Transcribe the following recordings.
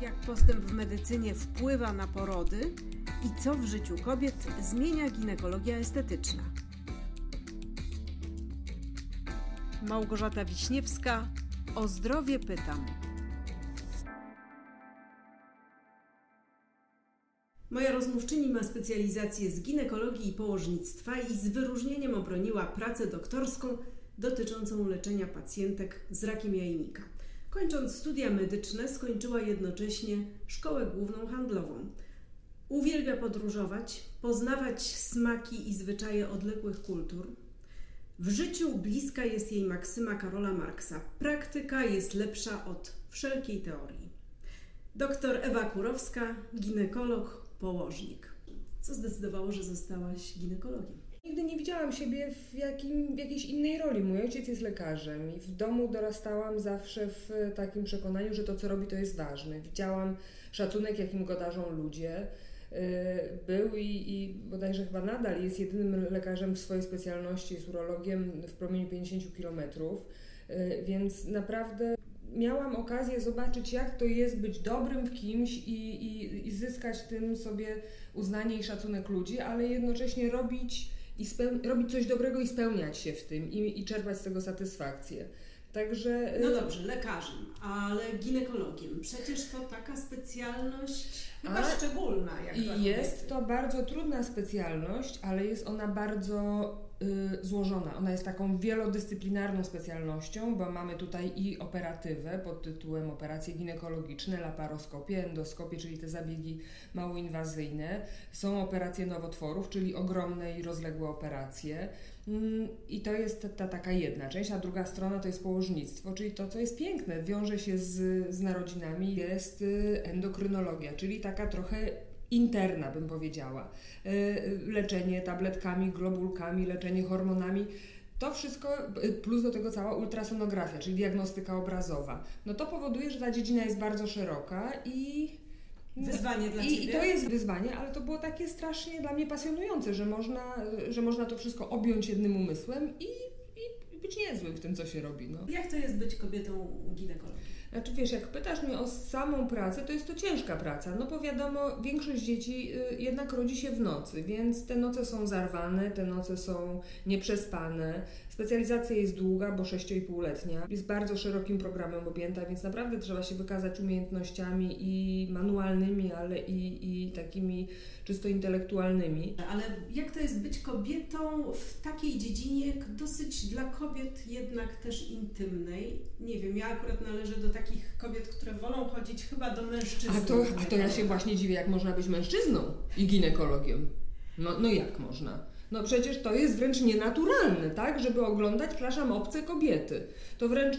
jak postęp w medycynie wpływa na porody i co w życiu kobiet zmienia ginekologia estetyczna. Małgorzata Wiśniewska, o zdrowie pytam. Moja rozmówczyni ma specjalizację z ginekologii i położnictwa i z wyróżnieniem obroniła pracę doktorską dotyczącą leczenia pacjentek z rakiem jajnika. Kończąc studia medyczne, skończyła jednocześnie szkołę główną handlową. Uwielbia podróżować, poznawać smaki i zwyczaje odległych kultur. W życiu bliska jest jej maksyma Karola Marksa: praktyka jest lepsza od wszelkiej teorii. Doktor Ewa Kurowska, ginekolog, położnik. Co zdecydowało, że zostałaś ginekologiem? Nigdy nie widziałam siebie w, jakim, w jakiejś innej roli. Mój ojciec jest lekarzem i w domu dorastałam zawsze w takim przekonaniu, że to, co robi, to jest ważne. Widziałam szacunek, jakim go darzą ludzie. Y, był i, i bodajże chyba nadal jest jedynym lekarzem w swojej specjalności, jest urologiem w promieniu 50 kilometrów, y, więc naprawdę miałam okazję zobaczyć, jak to jest być dobrym w kimś i, i, i zyskać tym sobie uznanie i szacunek ludzi, ale jednocześnie robić, i robić coś dobrego i spełniać się w tym i, i czerpać z tego satysfakcję. Także. No y, dobrze, lekarzem, ale ginekologiem. Przecież to taka specjalność chyba szczególna. Jak jest to bardzo trudna specjalność, ale jest ona bardzo złożona. Ona jest taką wielodyscyplinarną specjalnością, bo mamy tutaj i operatywę pod tytułem operacje ginekologiczne, laparoskopię, endoskopię, czyli te zabiegi małoinwazyjne. Są operacje nowotworów, czyli ogromne i rozległe operacje. Mm, I to jest ta taka jedna część, a druga strona to jest położnictwo, czyli to, co jest piękne, wiąże się z, z narodzinami, jest y, endokrynologia, czyli taka trochę interna, bym powiedziała. Y, leczenie tabletkami, globulkami, leczenie hormonami. To wszystko, y, plus do tego cała ultrasonografia, czyli diagnostyka obrazowa. No to powoduje, że ta dziedzina jest bardzo szeroka i Wyzwanie dla I, Ciebie. I to jest wyzwanie, ale to było takie strasznie dla mnie pasjonujące, że można, że można to wszystko objąć jednym umysłem i, i być niezłym w tym, co się robi. No. Jak to jest być kobietą ginekologiem? Znaczy wiesz, jak pytasz mnie o samą pracę, to jest to ciężka praca, no bo wiadomo, większość dzieci y, jednak rodzi się w nocy, więc te noce są zarwane, te noce są nieprzespane. Specjalizacja jest długa, bo 6,5-letnia. Jest bardzo szerokim programem objęta, więc naprawdę trzeba się wykazać umiejętnościami i manualnymi, ale i, i takimi czysto intelektualnymi. Ale jak to jest być kobietą w takiej dziedzinie dosyć dla kobiet jednak też intymnej? Nie wiem, ja akurat należę do takich kobiet, które wolą chodzić chyba do mężczyzn. A to, a to ja się właśnie dziwię, jak można być mężczyzną i ginekologiem. No, no jak można? No przecież to jest wręcz nienaturalne, tak? Żeby oglądać, przepraszam, obce kobiety. To wręcz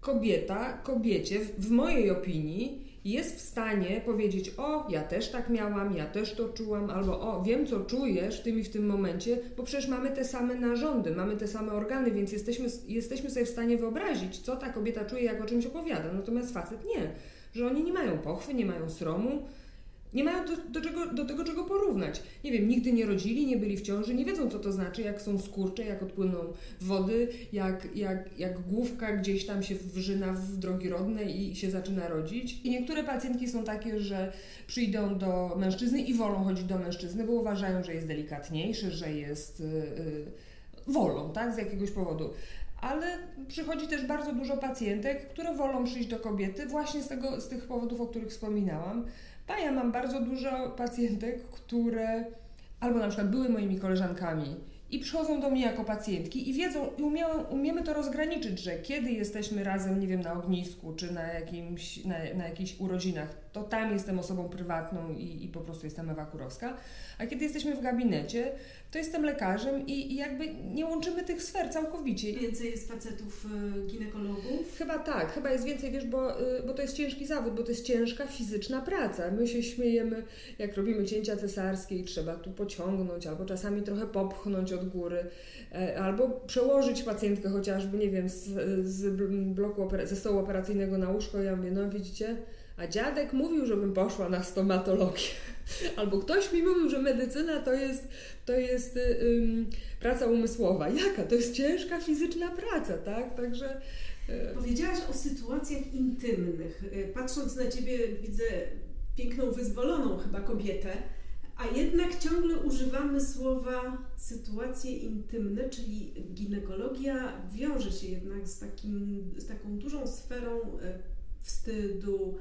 kobieta, kobiecie, w mojej opinii, jest w stanie powiedzieć: O, ja też tak miałam, ja też to czułam, albo O, wiem, co czujesz w tym i w tym momencie, bo przecież mamy te same narządy, mamy te same organy, więc jesteśmy, jesteśmy sobie w stanie wyobrazić, co ta kobieta czuje, jak o czymś opowiada. Natomiast facet nie, że oni nie mają pochwy, nie mają sromu, nie mają do, do, czego, do tego czego porównać. Nie wiem, nigdy nie rodzili, nie byli w ciąży, nie wiedzą co to znaczy, jak są skurcze, jak odpłyną wody, jak, jak, jak główka gdzieś tam się wrzyna w drogi rodne i się zaczyna rodzić. I niektóre pacjentki są takie, że przyjdą do mężczyzny i wolą chodzić do mężczyzny, bo uważają, że jest delikatniejszy, że jest... Yy, wolą, tak, z jakiegoś powodu ale przychodzi też bardzo dużo pacjentek, które wolą przyjść do kobiety właśnie z, tego, z tych powodów, o których wspominałam. A ja mam bardzo dużo pacjentek, które albo na przykład były moimi koleżankami i przychodzą do mnie jako pacjentki i wiedzą, i umie, umiemy to rozgraniczyć, że kiedy jesteśmy razem, nie wiem, na ognisku czy na, jakimś, na, na jakichś urodzinach, to tam jestem osobą prywatną i, i po prostu jestem Ewa Kurowska, a kiedy jesteśmy w gabinecie, to jestem lekarzem i, i jakby nie łączymy tych sfer całkowicie. Więcej jest facetów y, ginekologów? Chyba tak, chyba jest więcej, wiesz, bo, y, bo to jest ciężki zawód, bo to jest ciężka fizyczna praca. My się śmiejemy, jak robimy cięcia cesarskie i trzeba tu pociągnąć, albo czasami trochę popchnąć od góry, e, albo przełożyć pacjentkę chociażby, nie wiem, z, z bloku, ze stołu operacyjnego na łóżko. Ja mówię, no widzicie, a dziadek mówił, żebym poszła na stomatologię. Albo ktoś mi mówił, że medycyna to jest, to jest ym, praca umysłowa. Jaka? To jest ciężka fizyczna praca, tak? Także. Y, Powiedziałaś o sytuacjach intymnych. Y, patrząc na ciebie, widzę piękną, wyzwoloną chyba kobietę, a jednak ciągle używamy słowa sytuacje intymne, czyli ginekologia wiąże się jednak z, takim, z taką dużą sferą y, wstydu,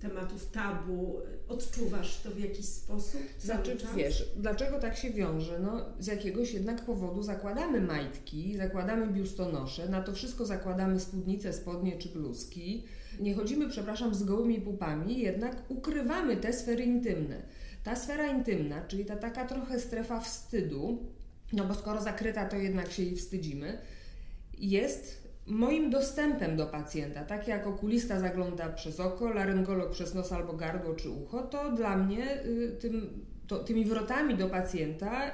tematów tabu, odczuwasz to w jakiś sposób? Znaczy, czas? wiesz, dlaczego tak się wiąże? No, z jakiegoś jednak powodu zakładamy majtki, zakładamy biustonosze, na to wszystko zakładamy spódnice, spodnie czy bluzki. Nie chodzimy, przepraszam, z gołymi pupami, jednak ukrywamy te sfery intymne. Ta sfera intymna, czyli ta taka trochę strefa wstydu, no bo skoro zakryta, to jednak się jej wstydzimy, jest moim dostępem do pacjenta, tak jak okulista zagląda przez oko, laryngolog przez nos albo gardło czy ucho, to dla mnie y, tym to, tymi wrotami do pacjenta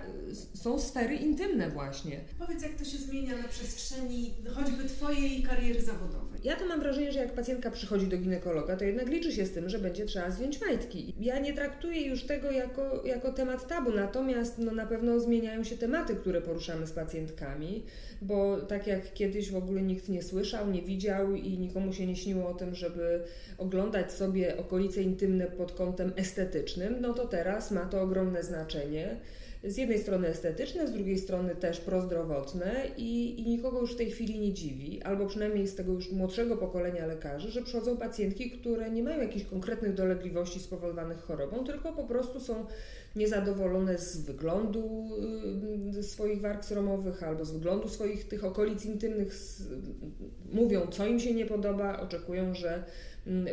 y, są sfery intymne właśnie. Powiedz, jak to się zmienia na przestrzeni choćby Twojej kariery zawodowej. Ja to mam wrażenie, że jak pacjentka przychodzi do ginekologa, to jednak liczy się z tym, że będzie trzeba zdjąć majtki. Ja nie traktuję już tego jako, jako temat tabu, natomiast no, na pewno zmieniają się tematy, które poruszamy z pacjentkami, bo tak jak kiedyś w ogóle nikt nie słyszał, nie widział i nikomu się nie śniło o tym, żeby oglądać sobie okolice intymne pod kątem estetycznym, no to teraz ma to ogromne znaczenie. Z jednej strony estetyczne, z drugiej strony też prozdrowotne i, i nikogo już w tej chwili nie dziwi, albo przynajmniej z tego już młodszego pokolenia lekarzy, że przychodzą pacjentki, które nie mają jakichś konkretnych dolegliwości spowodowanych chorobą, tylko po prostu są niezadowolone z wyglądu y, swoich warg sromowych albo z wyglądu swoich tych okolic intymnych, mówią co im się nie podoba, oczekują, że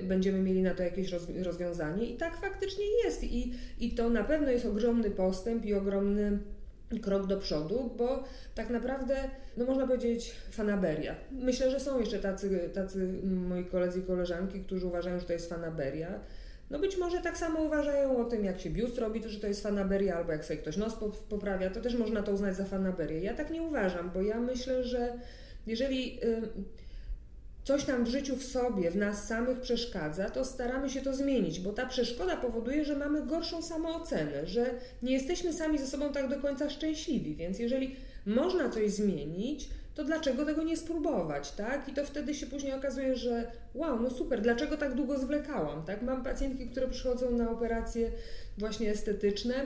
będziemy mieli na to jakieś rozwiązanie. I tak faktycznie jest. I, I to na pewno jest ogromny postęp i ogromny krok do przodu, bo tak naprawdę, no można powiedzieć, fanaberia. Myślę, że są jeszcze tacy, tacy moi koledzy i koleżanki, którzy uważają, że to jest fanaberia. No być może tak samo uważają o tym, jak się biust robi, to, że to jest fanaberia, albo jak sobie ktoś nos poprawia, to też można to uznać za fanaberię. Ja tak nie uważam, bo ja myślę, że jeżeli... Yy, coś nam w życiu w sobie, w nas samych przeszkadza, to staramy się to zmienić, bo ta przeszkoda powoduje, że mamy gorszą samoocenę, że nie jesteśmy sami ze sobą tak do końca szczęśliwi. Więc jeżeli można coś zmienić, to dlaczego tego nie spróbować, tak? I to wtedy się później okazuje, że wow, no super, dlaczego tak długo zwlekałam, tak? Mam pacjentki, które przychodzą na operacje właśnie estetyczne,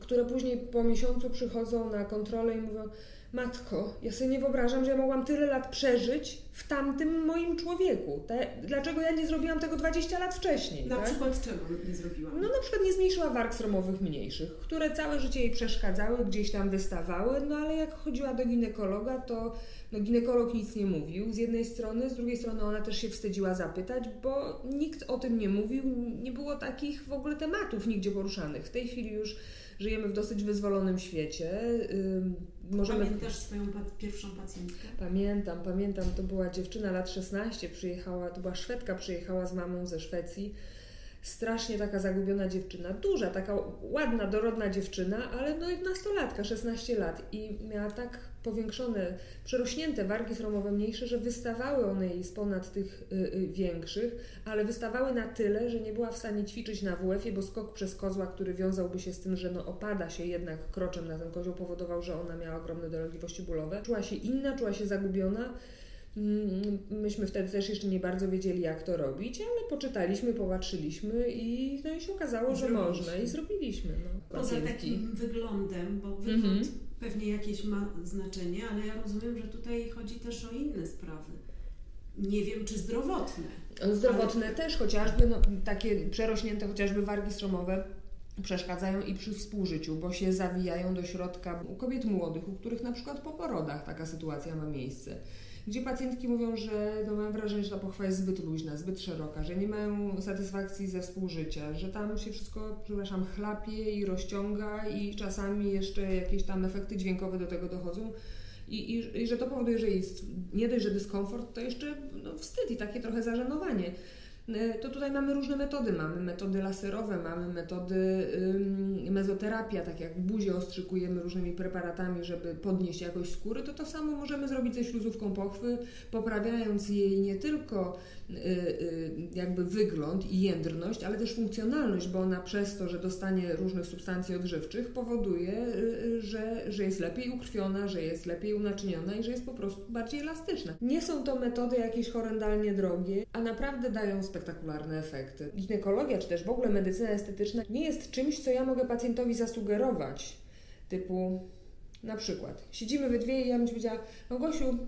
które później po miesiącu przychodzą na kontrolę i mówią, Matko, ja sobie nie wyobrażam, że ja mogłam tyle lat przeżyć w tamtym moim człowieku. Te, dlaczego ja nie zrobiłam tego 20 lat wcześniej? Na tak? przykład czego nie zrobiłam? No na przykład nie zmniejszyła warg sromowych mniejszych, które całe życie jej przeszkadzały, gdzieś tam wystawały, no ale jak chodziła do ginekologa, to no, ginekolog nic nie mówił z jednej strony, z drugiej strony ona też się wstydziła zapytać, bo nikt o tym nie mówił, nie było takich w ogóle tematów nigdzie poruszanych. W tej chwili już żyjemy w dosyć wyzwolonym świecie. Możemy... Pamiętasz swoją pierwszą pacjentkę? Pamiętam, pamiętam. To była dziewczyna lat 16, przyjechała, to była Szwedka, przyjechała z mamą ze Szwecji strasznie taka zagubiona dziewczyna, duża, taka ładna, dorodna dziewczyna, ale no nastolatka, 16 lat. I miała tak powiększone, przerośnięte wargi sromowe mniejsze, że wystawały one jej z ponad tych y, y, większych, ale wystawały na tyle, że nie była w stanie ćwiczyć na WF-ie, bo skok przez kozła, który wiązałby się z tym, że no opada się jednak kroczem na ten kozioł, powodował, że ona miała ogromne dolegliwości bólowe. Czuła się inna, czuła się zagubiona, myśmy wtedy też jeszcze nie bardzo wiedzieli, jak to robić, ale poczytaliśmy, popatrzyliśmy i, no i się okazało, że można i zrobiliśmy. No, Poza takim wyglądem, bo wygląd mhm. pewnie jakieś ma znaczenie, ale ja rozumiem, że tutaj chodzi też o inne sprawy. Nie wiem, czy zdrowotne. Zdrowotne ale... też, chociażby no, takie przerośnięte chociażby wargi stromowe przeszkadzają i przy współżyciu, bo się zawijają do środka u kobiet młodych, u których na przykład po porodach taka sytuacja ma miejsce gdzie pacjentki mówią, że no, mam wrażenie, że ta pochwa jest zbyt luźna, zbyt szeroka, że nie mają satysfakcji ze współżycia, że tam się wszystko, przepraszam, chlapie i rozciąga i czasami jeszcze jakieś tam efekty dźwiękowe do tego dochodzą. I, i, i że to powoduje, że jest nie dość, że dyskomfort, to jeszcze no, wstyd i takie trochę zażenowanie. E, to tutaj mamy różne metody. Mamy metody laserowe, mamy metody mezoterapia, tak jak w buzie ostrzykujemy różnymi preparatami, żeby podnieść jakość skóry, to to samo możemy zrobić ze śluzówką pochwy, poprawiając jej nie tylko y, y, jakby wygląd i jędrność, ale też funkcjonalność, bo ona przez to, że dostanie różnych substancji odżywczych powoduje, y, że, że jest lepiej ukrwiona, że jest lepiej unaczyniona i że jest po prostu bardziej elastyczna. Nie są to metody jakieś horrendalnie drogie, a naprawdę dają spektakularne efekty. Ginekologia, czy też w ogóle medycyna estetyczna nie jest czymś, co ja mogę pacjentowi zasugerować. Typu, na przykład, siedzimy we dwie i ja bym ci powiedziała, Małgosiu,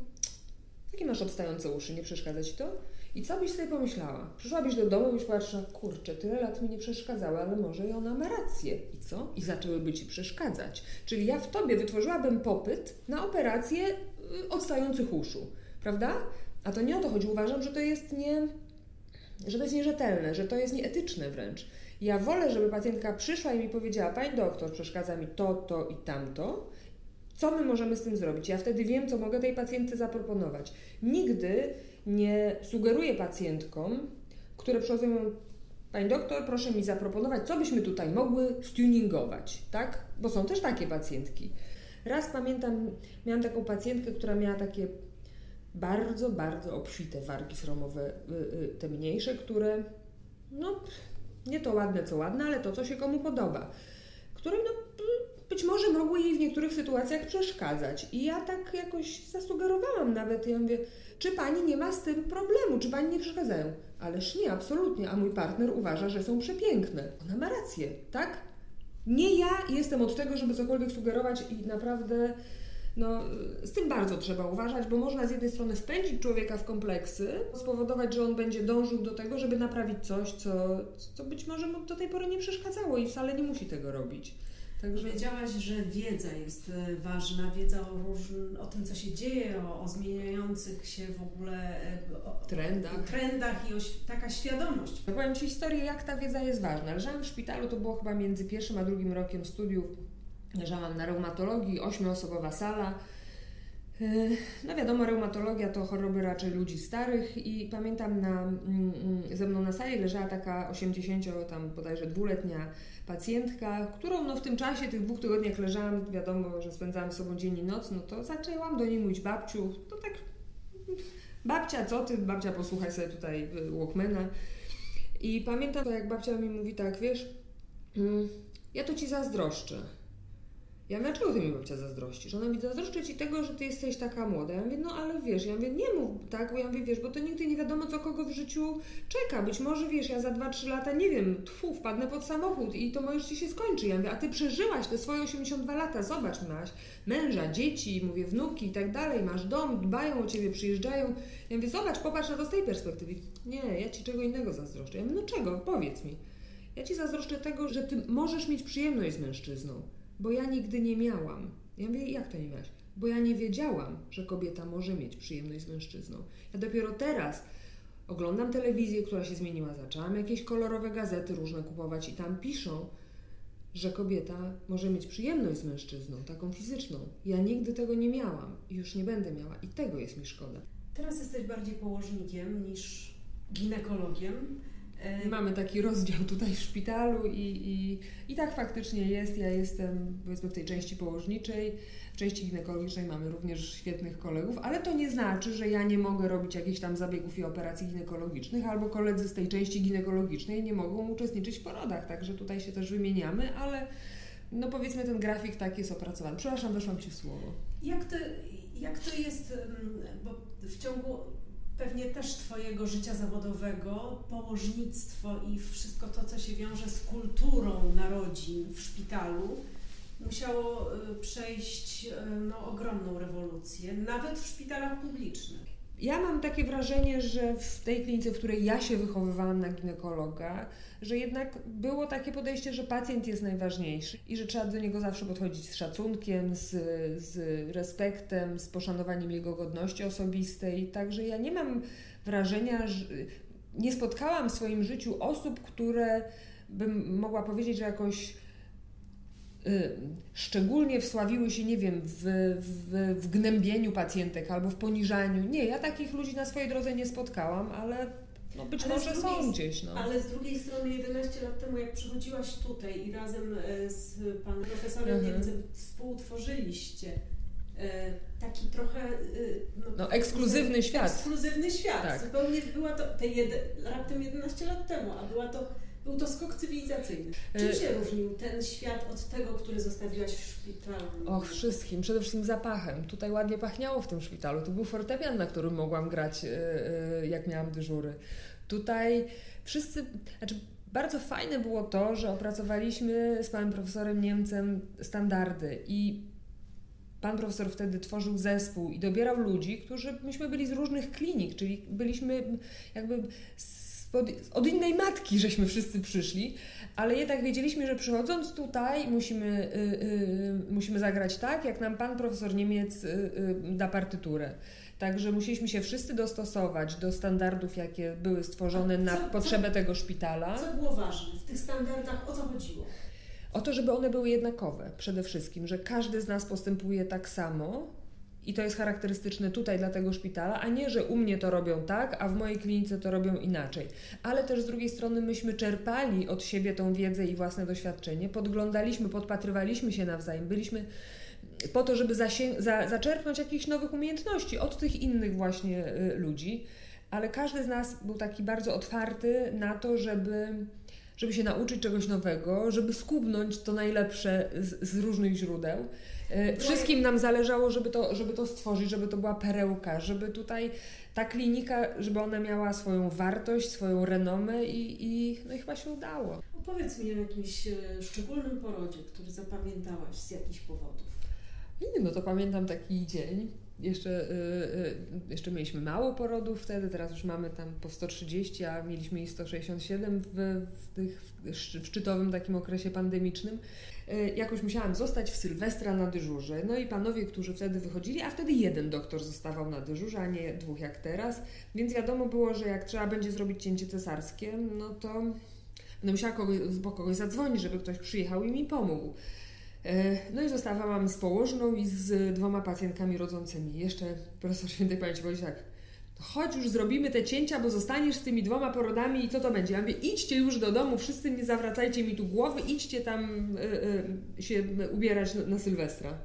jakie masz obstające uszy, nie przeszkadza Ci to? I co byś sobie pomyślała? Przyszłabyś do domu i byś patrzyła, kurczę, tyle lat mi nie przeszkadzały, ale może i ona ma rację. I co? I zaczęłyby Ci przeszkadzać. Czyli ja w Tobie wytworzyłabym popyt na operację y, odstających uszu, prawda? A to nie o to chodzi. Uważam, że to jest nie że to jest nierzetelne, że to jest nieetyczne wręcz. Ja wolę, żeby pacjentka przyszła i mi powiedziała: Pani doktor, przeszkadza mi to, to i tamto. Co my możemy z tym zrobić? Ja wtedy wiem, co mogę tej pacjentce zaproponować. Nigdy nie sugeruję pacjentkom, które przychodzą Pani doktor, proszę mi zaproponować, co byśmy tutaj mogły stuningować, tak? Bo są też takie pacjentki. Raz pamiętam, miałam taką pacjentkę, która miała takie bardzo, bardzo obfite wargi sromowe, y, y, te mniejsze, które no nie to ładne, co ładne, ale to, co się komu podoba, które no, być może mogły jej w niektórych sytuacjach przeszkadzać. I ja tak jakoś zasugerowałam nawet, ja mówię, czy pani nie ma z tym problemu, czy pani nie przeszkadzają? Ależ nie, absolutnie, a mój partner uważa, że są przepiękne. Ona ma rację, tak? Nie ja jestem od tego, żeby cokolwiek sugerować i naprawdę no, z tym bardzo trzeba uważać, bo można z jednej strony wpędzić człowieka w kompleksy, spowodować, że on będzie dążył do tego, żeby naprawić coś, co, co być może mu do tej pory nie przeszkadzało i wcale nie musi tego robić. Także... Wiedziałaś, że wiedza jest e, ważna, wiedza o, różn... o tym, co się dzieje, o, o zmieniających się w ogóle e, o, trendach. trendach i o, taka świadomość. Powiem Ci historię, jak ta wiedza jest ważna. Leżałam w szpitalu, to było chyba między pierwszym a drugim rokiem studiów Leżałam na reumatologii, ośmioosobowa sala. E, no wiadomo, reumatologia to choroby raczej ludzi starych i pamiętam na, mm, mm, ze mną na sali leżała taka 80 tam bodajże dwuletnia pacjentka, którą no w tym czasie, tych dwóch tygodniach leżałam, wiadomo, że spędzałam z sobą dzień i noc, no to zaczęłam do niej mówić babciu, to tak babcia co ty, babcia posłuchaj sobie tutaj y, Walkmana i pamiętam jak babcia mi mówi tak, wiesz, mm, ja to Ci zazdroszczę. Ja mówię, dlaczego ty mi babcia zazdrościsz? Ona mi zazdroszczy ci tego, że ty jesteś taka młoda. Ja mówię, no ale wiesz, ja mówię, nie mów tak, bo ja mówię, wiesz, bo to nigdy nie wiadomo, co kogo w życiu czeka. Być może, wiesz, ja za 2-3 lata, nie wiem, tfu, wpadnę pod samochód i to może ci się skończy. Ja mówię, a ty przeżyłaś te swoje 82 lata, zobacz, masz męża, dzieci, mówię, wnuki i tak dalej, masz dom, dbają o ciebie, przyjeżdżają. Ja mówię, zobacz, popatrz na to z tej perspektywy. Nie, ja ci czego innego zazdroszczę. Ja mówię, no czego? Powiedz mi. Ja ci zazdroszczę tego, że ty możesz mieć przyjemność z mężczyzną bo ja nigdy nie miałam. Ja mówię, jak to nie miałaś? Bo ja nie wiedziałam, że kobieta może mieć przyjemność z mężczyzną. Ja dopiero teraz oglądam telewizję, która się zmieniła, zaczęłam jakieś kolorowe gazety różne kupować i tam piszą, że kobieta może mieć przyjemność z mężczyzną, taką fizyczną. Ja nigdy tego nie miałam i już nie będę miała i tego jest mi szkoda. Teraz jesteś bardziej położnikiem niż ginekologiem. E, mamy taki rozdział tutaj w szpitalu i, i, i tak faktycznie jest. Ja jestem powiedzmy w tej części położniczej. W części ginekologicznej mamy również świetnych kolegów, ale to nie znaczy, że ja nie mogę robić jakichś tam zabiegów i operacji ginekologicznych, albo koledzy z tej części ginekologicznej nie mogą uczestniczyć w porodach, także tutaj się też wymieniamy, ale no powiedzmy ten grafik tak jest opracowany. Przepraszam, weszłam Ci w słowo. Jak to, jak to jest, bo w ciągu pewnie też Twojego życia zawodowego, położnictwo i wszystko to, co się wiąże z kulturą narodzin w szpitalu, musiało y, przejść y, no, ogromną rewolucję, nawet w szpitalach publicznych. Ja mam takie wrażenie, że w tej klinice, w której ja się wychowywałam na ginekologa, że jednak było takie podejście, że pacjent jest najważniejszy i że trzeba do niego zawsze podchodzić z szacunkiem, z, z respektem, z poszanowaniem jego godności osobistej. Także ja nie mam wrażenia, że nie spotkałam w swoim życiu osób, które bym mogła powiedzieć, że jakoś szczególnie wsławiły się, nie wiem, w, w, w gnębieniu pacjentek albo w poniżaniu. Nie, ja takich ludzi na swojej drodze nie spotkałam, ale No być Ale może drugiej są gdzieś, no. Ale z drugiej strony 11 lat temu, jak przychodziłaś tutaj i razem e, z panem profesorem Mhm. Niemcem współtworzyliście e, taki trochę... e, No, ekskluzywny świat. Ekskluzywny świat. Tak. Zupełnie była to te jed, raptem 11 lat temu, a była to, był to skok cywilizacyjny. Czym E, się różnił ten świat od tego, który zostawiłaś w szpitalu? Och, wszystkim. Przede wszystkim zapachem. Tutaj ładnie pachniało w tym szpitalu. Tu był fortepian, na którym mogłam grać, yy, yy, jak miałam dyżury. Tutaj wszyscy... Znaczy, bardzo fajne było to, że opracowaliśmy z panem profesorem Niemcem standardy i pan profesor wtedy tworzył zespół i dobierał ludzi, którzy myśmy byli z różnych klinik, czyli byliśmy jakby spod, od innej matki, żeśmy wszyscy przyszli, ale jednak wiedzieliśmy, że przychodząc tutaj musimy, y, y, musimy zagrać tak, jak nam pan profesor Niemiec y, y, da partyturę. Także musieliśmy się wszyscy dostosować do standardów, jakie były stworzone na Co- co- potrzebę tego szpitala. Co było ważne w tych standardach? O co chodziło? O to, żeby one były jednakowe przede wszystkim, że każdy z nas postępuje tak samo i to jest charakterystyczne tutaj dla tego szpitala, a nie, że u mnie to robią tak, a w mojej klinice to robią inaczej. Ale też z drugiej strony myśmy czerpali od siebie tą wiedzę i własne doświadczenie, podglądaliśmy, podpatrywaliśmy się nawzajem, byliśmy po to, żeby za, zaczerpnąć jakichś nowych umiejętności od tych innych właśnie y, ludzi, ale każdy z nas był taki bardzo otwarty na to, żeby żeby się nauczyć czegoś nowego, żeby skubnąć to najlepsze z, z różnych źródeł. E, Wszystkim nam zależało, żeby to, żeby to stworzyć, żeby to była perełka, żeby tutaj ta klinika, żeby ona miała swoją wartość, swoją renomę i, i, no i chyba się udało. Opowiedz mi o jakimś e, szczególnym porodzie, który zapamiętałaś z jakichś powodów. I no to pamiętam taki dzień. Jeszcze, y, jeszcze mieliśmy mało porodów wtedy, teraz już mamy tam po 130, a mieliśmy ich 167 w, w, tych, w szczytowym takim okresie pandemicznym. Y, Jakoś musiałam zostać w Sylwestra na dyżurze. No i panowie, którzy wtedy wychodzili, a wtedy jeden doktor zostawał na dyżurze, a nie dwóch jak teraz. Więc wiadomo było, że jak trzeba będzie zrobić cięcie cesarskie, no to będę musiała kogoś, po kogoś zadzwonić, żeby ktoś przyjechał i mi pomógł. E, No i zostawałam z położną i z dwoma pacjentkami rodzącymi. Jeszcze profesor świętej pamięci powiedział tak, "To chodź już zrobimy te cięcia, bo zostaniesz z tymi dwoma porodami i co to będzie? Ja mówię, idźcie już do domu, wszyscy nie zawracajcie mi tu głowy, idźcie tam y, y, się ubierać na, na Sylwestra.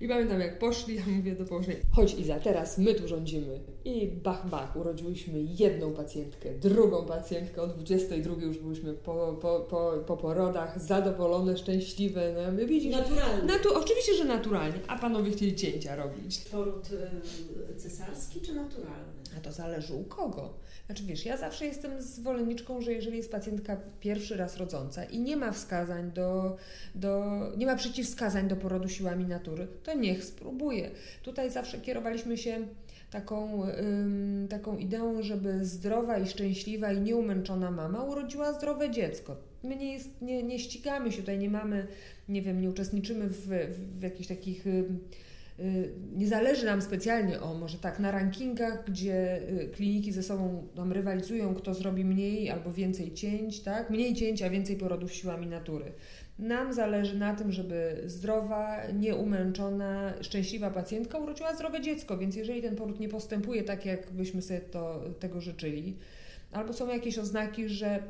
I pamiętam jak poszli, ja mówię do położnej, chodź Iza, teraz my tu rządzimy. I bach, bach, urodziłyśmy jedną pacjentkę, drugą pacjentkę, o 22 już byliśmy po, po, po, po porodach, zadowolone, szczęśliwe. No, ja mówię, widzisz, Naturalny. no tu oczywiście, że naturalnie, a panowie chcieli cięcia robić. Poród e, cesarski czy naturalny? A to zależy u kogo. Znaczy wiesz, ja zawsze jestem zwolenniczką, że jeżeli jest pacjentka pierwszy raz rodząca i nie ma wskazań do, do nie ma przeciwwskazań do porodu siłami natury, to niech spróbuje. Tutaj zawsze kierowaliśmy się taką, ym, taką ideą, żeby zdrowa i szczęśliwa i nieumęczona mama urodziła zdrowe dziecko. My nie, jest, nie, nie ścigamy się tutaj, nie mamy, nie wiem, nie uczestniczymy w, w, w jakichś takich ym, nie zależy nam specjalnie, o może tak, na rankingach, gdzie y, kliniki ze sobą tam rywalizują, kto zrobi mniej albo więcej cięć, tak? Mniej cięć, a więcej porodów siłami natury. Nam zależy na tym, żeby zdrowa, nieumęczona, szczęśliwa pacjentka urodziła zdrowe dziecko, więc jeżeli ten poród nie postępuje tak, jak byśmy sobie to, tego życzyli, albo są jakieś oznaki, że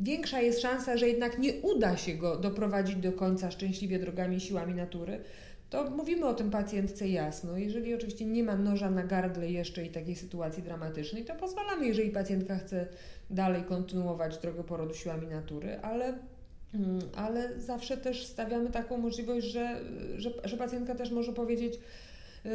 większa jest szansa, że jednak nie uda się go doprowadzić do końca szczęśliwie drogami siłami natury, to mówimy o tym pacjentce jasno. Jeżeli oczywiście nie ma noża na gardle jeszcze i takiej sytuacji dramatycznej, to pozwalamy, jeżeli pacjentka chce dalej kontynuować drogę porodu siłami natury, ale, mm, ale zawsze też stawiamy taką możliwość, że, że, że pacjentka też może powiedzieć, yy,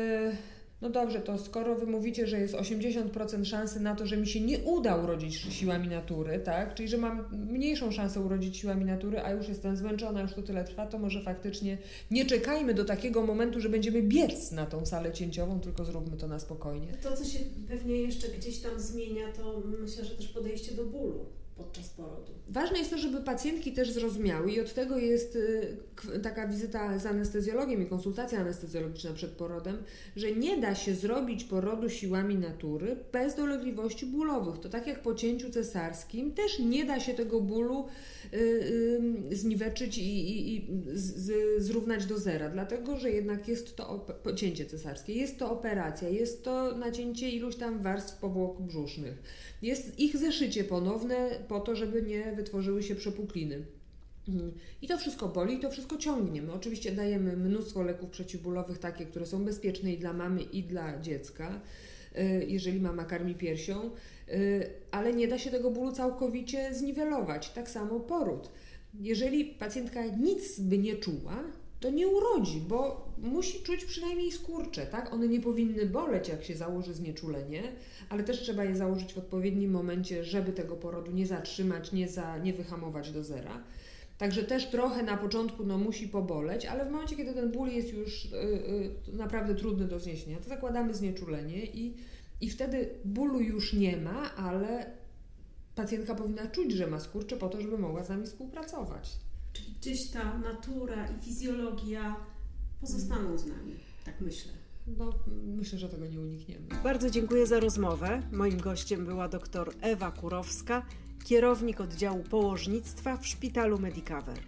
no dobrze, to skoro wy mówicie, że jest 80% szansy na to, że mi się nie uda urodzić siłami natury, tak? Czyli że mam mniejszą szansę urodzić siłami natury, a już jestem zmęczona, już to tyle trwa, to może faktycznie nie czekajmy do takiego momentu, że będziemy biec na tą salę cięciową, tylko zróbmy to na spokojnie. To, co się pewnie jeszcze gdzieś tam zmienia, to myślę, że też podejście do bólu. Podczas porodu. Ważne jest to, żeby pacjentki też zrozumiały i od tego jest y, taka wizyta z anestezjologiem i konsultacja anestezjologiczna przed porodem, że nie da się zrobić porodu siłami natury bez dolegliwości bólowych. To tak jak po cięciu cesarskim też nie da się tego bólu y, y, zniweczyć i, i, i z, zrównać do zera, dlatego że jednak jest to cięcie cesarskie, jest to operacja, jest to nacięcie iluś tam warstw powłok brzusznych. Jest ich zeszycie ponowne po to, żeby nie wytworzyły się przepukliny. Mm. I to wszystko boli, i to wszystko ciągnie. My oczywiście dajemy mnóstwo leków przeciwbólowych, takie, które są bezpieczne i dla mamy, i dla dziecka, y, jeżeli mama karmi piersią, y, ale nie da się tego bólu całkowicie zniwelować. Tak samo poród. Jeżeli pacjentka nic by nie czuła, to nie urodzi, bo musi czuć przynajmniej skurcze, tak? One nie powinny boleć, jak się założy znieczulenie, ale też trzeba je założyć w odpowiednim momencie, żeby tego porodu nie zatrzymać, nie, za, nie wyhamować do zera. Także też trochę na początku no, musi poboleć, ale w momencie, kiedy ten ból jest już y, y, naprawdę trudny do zniesienia, to zakładamy znieczulenie i, i wtedy bólu już nie ma, ale pacjentka powinna czuć, że ma skurcze po to, żeby mogła z nami współpracować. Czyli gdzieś ta natura i fizjologia pozostaną z nami, tak myślę. No, myślę, że tego nie unikniemy. Bardzo dziękuję za rozmowę. Moim gościem była dr Ewa Kurowska, kierownik oddziału położnictwa w szpitalu Medicover.